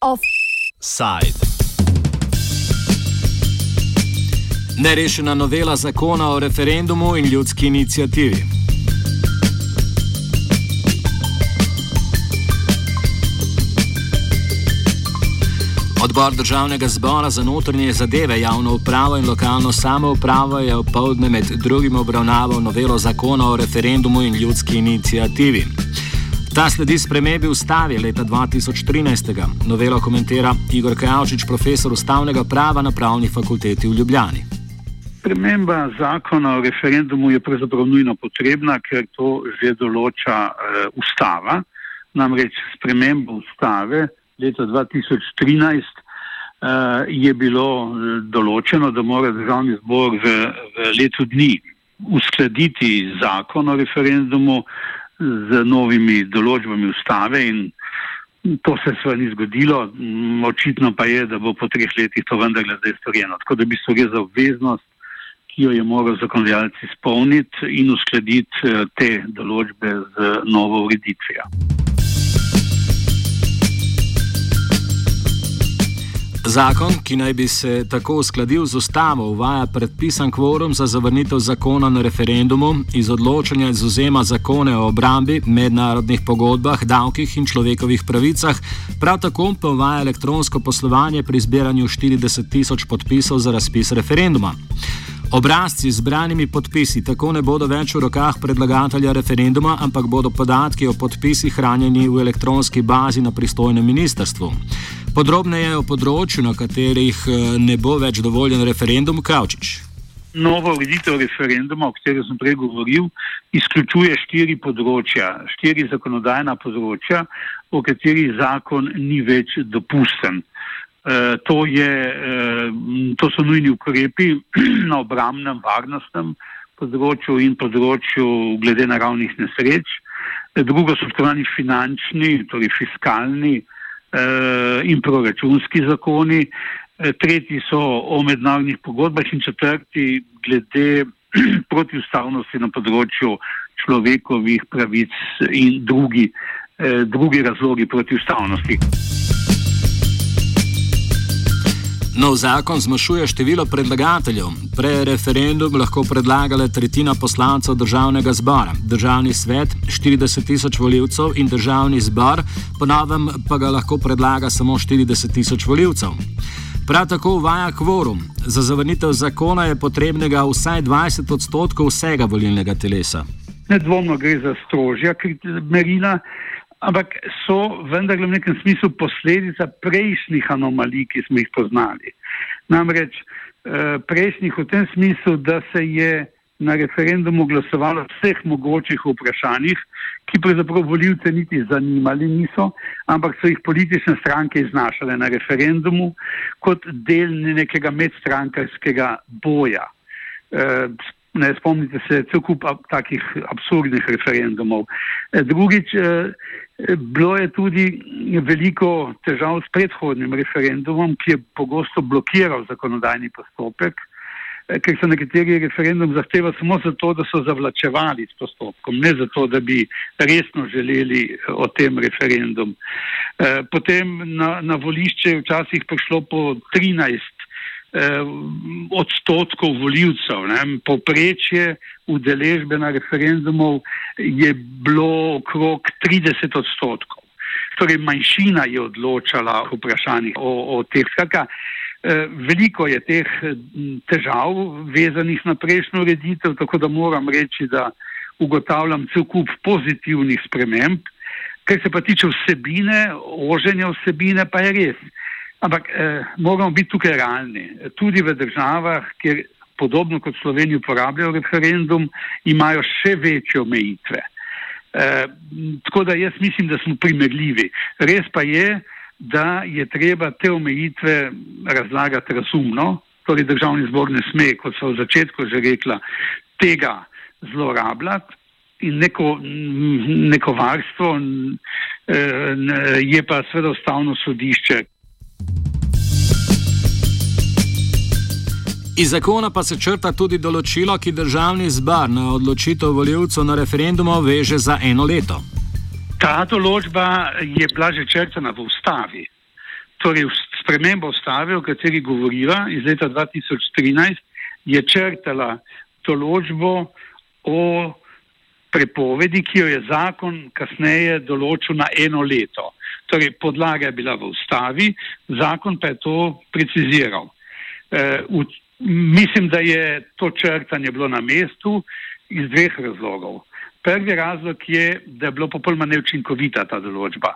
Offside. Nerešena novela zakona o referendumu in ljudski inicijativi. Odbor državnega zbora za notranje zadeve, javno upravo in lokalno samoupravo je opoldne med drugim obravnaval novelo zakona o referendumu in ljudski inicijativi. Ta sledi spremembi ustave leta 2013. Novelo komentira Igor Kajavčič, profesor ustavnega prava na pravni fakulteti v Ljubljani. Sprememba zakona o referendumu je pravzaprav nujno potrebna, ker to že določa uh, ustava. Namreč sprememba ustave leta 2013 uh, je bilo eh, določeno, da mora državni zbor v, v letu dni uskladiti zakon o referendumu z novimi določbami ustave in to se sva ni zgodilo. Očitno pa je, da bo po treh letih to vendarle zdaj storjeno. Tako da bi se gre za obveznost, ki jo je moral zakonodajalec izpolniti in uskladiti eh, te določbe z novo ureditvijo. Zakon, ki naj bi se tako uskladil z ustavo, uvaja predpisan kvorum za zavrnitev zakona na referendumu, iz odločanja izuzema zakone o obrambi, mednarodnih pogodbah, davkih in človekovih pravicah, prav tako pa uvaja elektronsko poslovanje pri zbiranju 40 tisoč podpisov za razpis referenduma. Obrazci z zbranimi podpisi tako ne bodo več v rokah predlagatelja referenduma, ampak bodo podatki o podpisih hranjeni v elektronski bazi na pristojnem ministrstvu. Podrobneje o področju, na katerih eh, ne bo več dovoljen referendum, Kavčič. Nova ureditev referenduma, o kateri sem prej govoril, izključuje štiri področja, štiri zakonodajna področja, o katerih zakon ni več dopusten. E, to, je, e, to so nujni ukrepi na obramnem, varnostnem področju in področju glede naravnih nesreč. E, drugo so imenovani finančni, torej fiskalni in proračunski zakoni, eh, tretji so o mednarodnih pogodbah in četrti glede protiustavnosti na področju človekovih pravic in drugi, eh, drugi razlogi protiustavnosti. Nov zakon zmanjšuje število predlagateljev. Prej referendum lahko predlagala tretjina poslancev državnega zbora, državni svet 40 tisoč voljivcev in državni zbor, ponovem pa ga lahko predlaga samo 40 tisoč voljivcev. Prav tako uvaja kvorum. Za zavrnitev zakona je potrebnega vsaj 20 odstotkov vsega volilnega telesa. Nedvomno gre za strožja merila ampak so vendarle v nekem smislu posledica prejšnjih anomalij, ki smo jih poznali. Namreč eh, prejšnjih v tem smislu, da se je na referendumu glasovalo o vseh mogočih vprašanjih, ki pravzaprav voljivce niti zanimali niso, ampak so jih politične stranke iznašale na referendumu kot del nekega medstrankarskega boja. Eh, ne spomnite se, cel kup takih absurdnih referendumov. Eh, drugič, Bilo je tudi veliko težav s predhodnim referendumom, ki je pogosto blokiral zakonodajni postopek, eh, ker so nekateri referendum zahtevali samo zato, da so zavlačevali s postopkom, ne zato, da bi resno želeli eh, o tem referendum. Eh, potem na, na volišče je včasih prišlo po 13 odstotkov voljivcev. Poprečje udeležbe na referendumu je bilo okrog 30 odstotkov. Torej, manjšina je odločala o vprašanjih o, o teh. Skaka, eh, veliko je teh težav vezanih na prejšnjo ureditev, tako da moram reči, da ugotavljam cel kup pozitivnih sprememb. Kar se pa tiče vsebine, oženja vsebine, pa je res. Ampak eh, moramo biti tukaj realni. Tudi v državah, kjer podobno kot Slovenijo uporabljajo referendum, imajo še večje omejitve. E, tako da jaz mislim, da smo primerljivi. Res pa je, da je treba te omejitve razlagati razumno, torej državni zbor ne sme, kot so v začetku že rekla, tega zlorabljati in neko, neko varstvo je pa seveda ustavno sodišče. Iz zakona pa se črta tudi določilo, ki državni zbar na odločitev voljivcev na referendumu veže za eno leto. Ta določba je bila že črtana v ustavi. Torej, sprememba ustave, o kateri govoriva iz leta 2013, je črtala določbo o prepovedi, ki jo je zakon kasneje določil na eno leto. Torej, podlaga je bila v ustavi, zakon pa je to preciziral. E, v, mislim, da je to črtanje bilo na mestu iz dveh razlogov. Prvi razlog je, da je bilo popolnoma neučinkovita ta določba.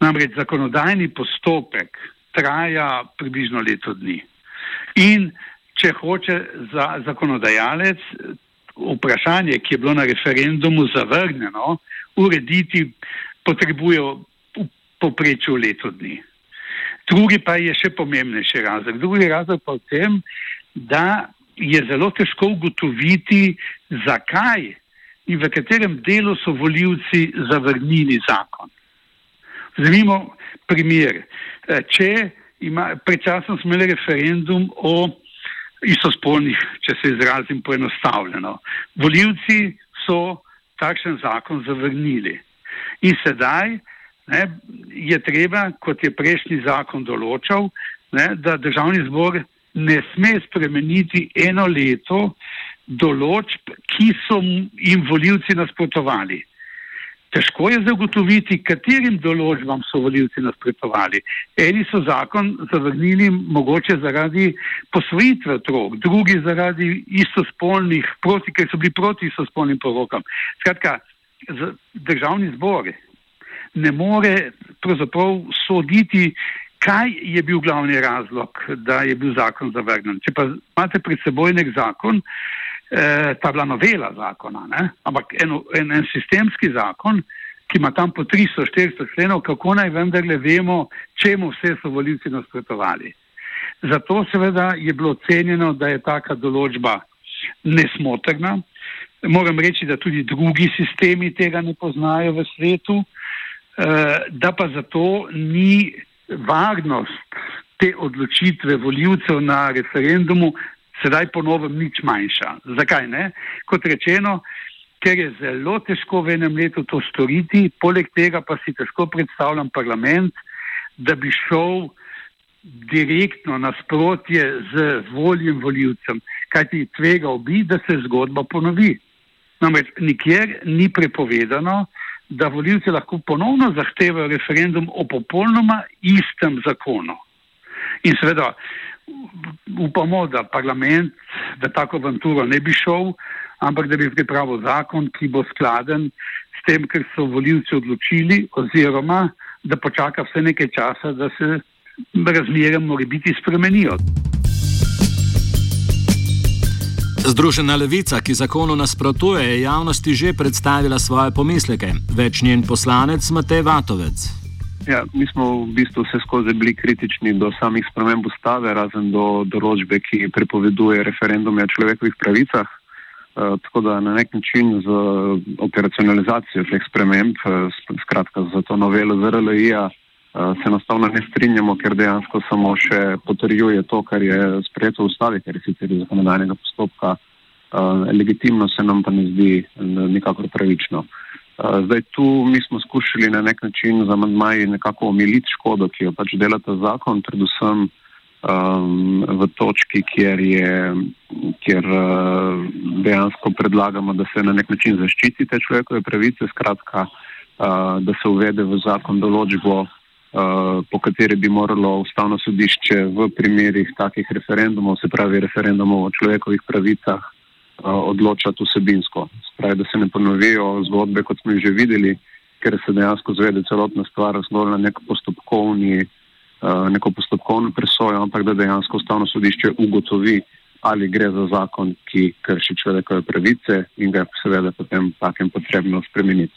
Namreč zakonodajni postopek traja približno leto dni. In če hoče za zakonodajalec vprašanje, ki je bilo na referendumu zavrnjeno, urediti, potrebuje v poprečju leto dni. Drugi pa je še pomembnejši razlog. Drugi razlog pa v tem, da je zelo težko ugotoviti, zakaj in v katerem delu so voljivci zavrnili zakon. Vzemimo primer. Če ima, predčasno smo imeli referendum o istospolnih, če se izrazim poenostavljeno. Voljivci so takšen zakon zavrnili. In sedaj ne, je treba, kot je prejšnji zakon določal, ne, da državni zbor ne sme spremeniti eno leto določb, ki so jim voljivci nasprotovali. Težko je zagotoviti, katerim določbam so voljivci nasprotovali. Eni so zakon zavrnili mogoče zaradi posvojitve otrok, drugi zaradi istospolnih, proti, ker so bili proti istospolnim porokam. Skratka, državni zbor ne more pravzaprav soditi, kaj je bil glavni razlog, da je bil zakon zavrnjen. Če pa imate pred seboj nek zakon, eh, ta bila novela zakona, ne? ampak en, en, en sistemski zakon, ki ima tam po 300-400 členov, kako naj vendarle vemo, čemu vse so volivci nasprotovali. Zato seveda je bilo ocenjeno, da je taka določba nesmotrna. Moram reči, da tudi drugi sistemi tega ne poznajo v svetu, eh, da pa zato ni varnost te odločitve voljivcev na referendumu sedaj po novem nič manjša. Zakaj ne? Kot rečeno, ker je zelo težko v enem letu to storiti, poleg tega pa si težko predstavljam parlament, da bi šel direktno nasprotje z voljem voljivcem, kajti tvegal bi, da se zgodba ponovi. Namreč nikjer ni prepovedano, da voljivci lahko ponovno zahtevajo referendum o popolnoma istem zakonu. In seveda, upamo, da parlament v tako avanturo ne bi šel, ampak da bi pripravil zakon, ki bo skladen s tem, kar so voljivci odločili, oziroma da počaka vse nekaj časa, da se razmere mora biti spremenijo. Združena levica, ki zakonu nasprotuje, je javnosti že predstavila svoje pomisleke. Več njen poslanec Matej Vatovec. Ja, mi smo v bistvu vse skozi bili kritični do samih sprememb ustave, razen do določbe, ki prepoveduje referendume o človekovih pravicah. Uh, tako da na nek način z operacionalizacijo teh sprememb, uh, skratka za to novelo ZRLI-ja, se enostavno ne strinjamo, ker dejansko samo še potrjuje to, kar je sprejeto v ustavi, ker je sicer iz zakonodajnega postopka uh, legitimno, se nam pa ne zdi nikakor pravično. Zdaj tu mi smo skušali na nek način z amandmaji nekako omiliti škodo, ki jo pač dela ta zakon, predvsem um, v točki, kjer, je, kjer uh, dejansko predlagamo, da se na nek način zaščiti te človekove pravice, skratka, uh, da se uvede v zakon določbo, uh, po kateri bi moralo ustavno sodišče v primerih takih referendumov, se pravi referendumov o človekovih pravicah, odločati vsebinsko. Spravi, da se ne ponovijo zgodbe, kot smo jih že videli, ker se dejansko zvede celotna stvar zgolj na nek postopkovni, neko postopkovno presojo, ampak da dejansko ustavno sodišče ugotovi, ali gre za zakon, ki krši človekove pravice in ga je seveda potem takem potrebno spremeniti.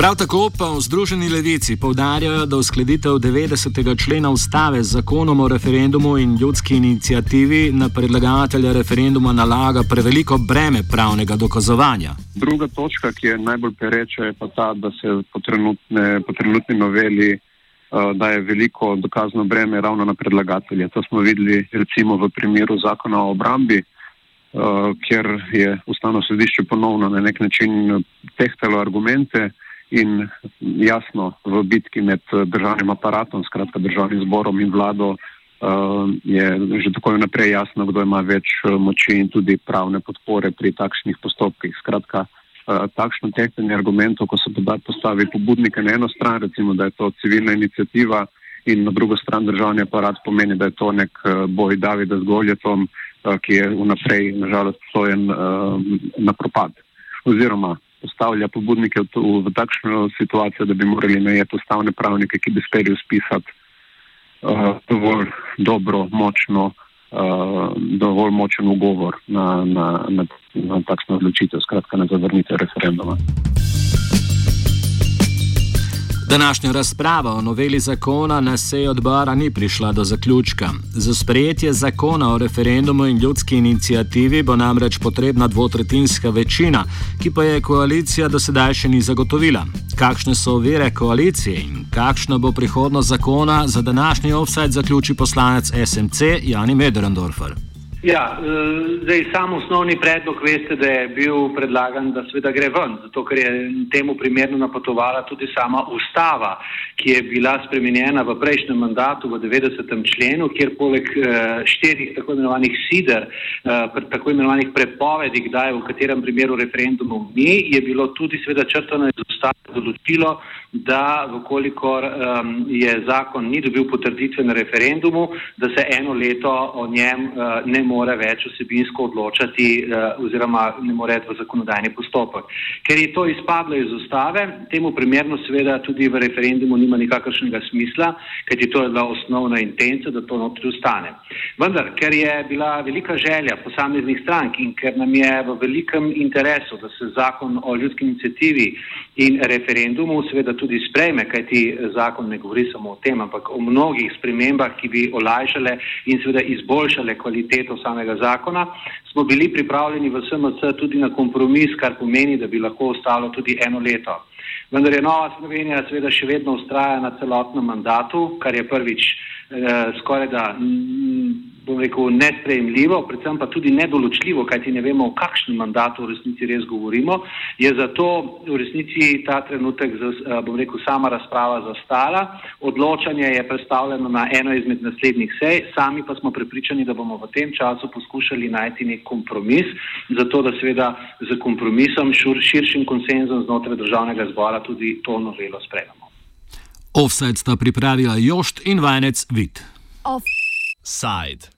Prav tako pa v Združeni levici povdarjajo, da uskladitev 90. člena ustave z zakonom o referendumu in ljudski inicijativi na predlagatelja referenduma nalaga preveliko breme pravnega dokazovanja. Druga točka, ki je najbolj pereča, je pa ta, da se po, trenutne, po trenutni noveli da je veliko dokazno breme ravno na predlagatelje. To smo videli recimo v primeru zakona o obrambi, kjer je ustavno sodišče ponovno na nek način tehtalo argumente in jasno v bitki med državnim aparatom, skratka državnim zborom in vlado, je že tako naprej jasno, kdo ima več moči in tudi pravne podpore pri takšnih postopkih. Skratka, Eh, takšno tehtanje argumentov, ko se postavi pobudnike na eno stran, recimo, da je to civilna inicijativa in na drugo stran državni aparat pomeni, da je to nek eh, boj Davida z Goljetom, eh, ki je vnaprej, nažalost, stojen na propad. Oziroma, postavlja pobudnike v, v takšno situacijo, da bi morali najeti ustavne pravnike, ki bi speli uspisati dovolj dobro, močno uh, dovolj močen ugovor na, na, na, na takšno odločitev, skratka na zavrnitev referenduma. Današnja razprava o noveli zakona na seji odbora ni prišla do zaključka. Za sprejetje zakona o referendumu in ljudski inicijativi bo namreč potrebna dvotretinska večina, ki pa je koalicija do sedaj še ni zagotovila. Kakšne so ovire koalicije in kakšna bo prihodnost zakona, za današnji offset zaključi poslanec SMC Jani Mederendorfer. Ja, eh, zdaj sam osnovni predlog veste, da je bil predlagan, da seveda gre ven, zato ker je temu primerno napotovala tudi sama ustava, ki je bila spremenjena v prejšnjem mandatu v 90. členu, kjer poleg eh, štirih tako imenovanih sider, eh, tako imenovanih prepovedi, kdaj v katerem primeru referendumov ni, je bilo tudi seveda črtano iz ustave določilo, da vkolikor um, je zakon ni dobil potrditve na referendumu, da se eno leto o njem ne more več vsebinsko odločati uh, oziroma ne more v zakonodajni postopek. Ker je to izpadlo iz ustave, temu primerno seveda tudi v referendumu nima nikakršnega smisla, kajti to je bila osnovna intenca, da to notri ostane. Vendar, ker je bila velika želja posameznih strank in ker nam je v velikem interesu, da se zakon o ljudski inicijativi in referendumu seveda tudi sprejme, kajti zakon ne govori samo o tem, ampak o mnogih spremembah, ki bi olajšale in seveda izboljšale kvaliteto samega zakona, smo bili pripravljeni v SMC tudi na kompromis, kar pomeni, da bi lahko ostalo tudi eno leto. Vendar je Nova Slovenija seveda še vedno ustraja na celotnem mandatu, kar je prvič eh, skoraj da bom rekel, nesprejemljivo, predvsem pa tudi nedoločljivo, kajti ne vemo, o kakšnem mandatu v resnici res govorimo, je zato v resnici ta trenutek, eh, bom rekel, sama razprava zastala. Odločanje je predstavljeno na eno izmed naslednjih sej, sami pa smo prepričani, da bomo v tem času poskušali najti nek kompromis, zato da seveda z kompromisom, širšim konsenzom znotraj državnega zbora tudi to novelo sprejmemo. Offset sta pripravila Jošt in vajenec Vid. Offside.